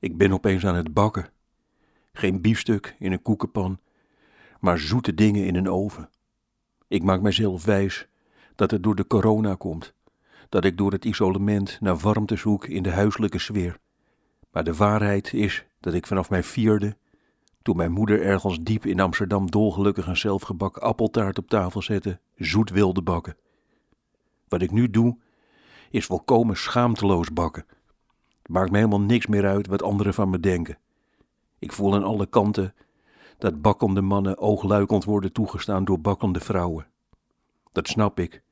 Ik ben opeens aan het bakken. Geen biefstuk in een koekenpan, maar zoete dingen in een oven. Ik maak mijzelf wijs dat het door de corona komt, dat ik door het isolement naar warmte zoek in de huiselijke sfeer. Maar de waarheid is dat ik vanaf mijn vierde, toen mijn moeder ergens diep in Amsterdam dolgelukkig een zelfgebakken appeltaart op tafel zette, zoet wilde bakken. Wat ik nu doe, is volkomen schaamteloos bakken. Maakt me helemaal niks meer uit wat anderen van me denken. Ik voel aan alle kanten dat bakkende mannen oogluikend worden toegestaan door bakkende vrouwen. Dat snap ik.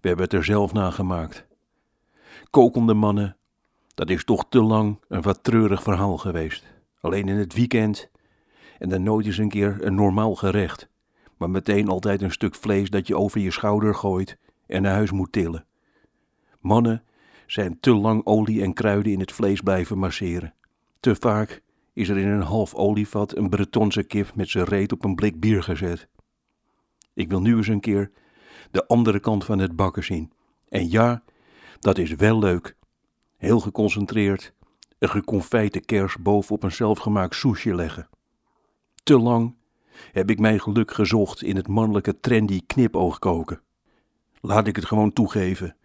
We hebben het er zelf naar gemaakt. Kokende mannen, dat is toch te lang een wat treurig verhaal geweest. Alleen in het weekend en dan nooit eens een keer een normaal gerecht, maar meteen altijd een stuk vlees dat je over je schouder gooit en naar huis moet tillen. Mannen zijn te lang olie en kruiden in het vlees blijven masseren. Te vaak is er in een half olievat een Bretonse kip met zijn reet op een blik bier gezet. Ik wil nu eens een keer de andere kant van het bakken zien. En ja, dat is wel leuk. Heel geconcentreerd een geconfijte kers bovenop een zelfgemaakt soesje leggen. Te lang heb ik mijn geluk gezocht in het mannelijke trendy knipoogkoken. Laat ik het gewoon toegeven.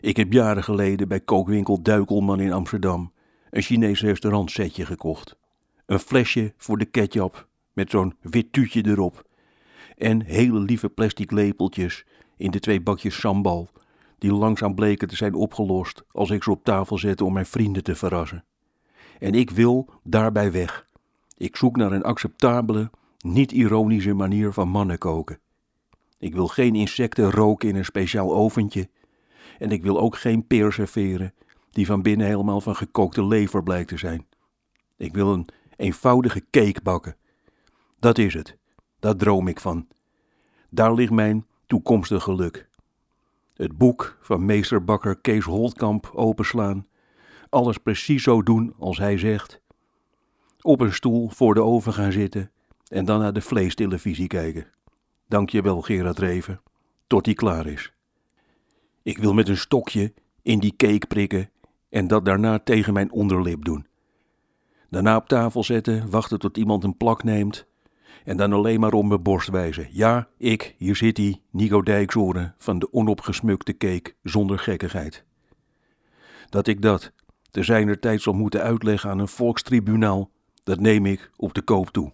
Ik heb jaren geleden bij kookwinkel Duikelman in Amsterdam een Chinees restaurantsetje gekocht. Een flesje voor de ketchup met zo'n wit tuutje erop. En hele lieve plastic lepeltjes in de twee bakjes sambal, die langzaam bleken te zijn opgelost als ik ze op tafel zette om mijn vrienden te verrassen. En ik wil daarbij weg. Ik zoek naar een acceptabele, niet-ironische manier van mannen koken. Ik wil geen insecten roken in een speciaal oventje. En ik wil ook geen peer serveren die van binnen helemaal van gekookte lever blijkt te zijn. Ik wil een eenvoudige cake bakken. Dat is het. Daar droom ik van. Daar ligt mijn toekomstig geluk. Het boek van meesterbakker Kees Holtkamp openslaan. Alles precies zo doen als hij zegt. Op een stoel voor de oven gaan zitten en dan naar de vleestelevisie kijken. Dank je wel, Gerard Reven, tot die klaar is. Ik wil met een stokje in die cake prikken en dat daarna tegen mijn onderlip doen. Daarna op tafel zetten, wachten tot iemand een plak neemt en dan alleen maar om mijn borst wijzen. Ja, ik, hier zit hij, Nico Dijkzoren van de onopgesmukte cake zonder gekkigheid. Dat ik dat te zijner tijd zal moeten uitleggen aan een volkstribunaal, dat neem ik op de koop toe.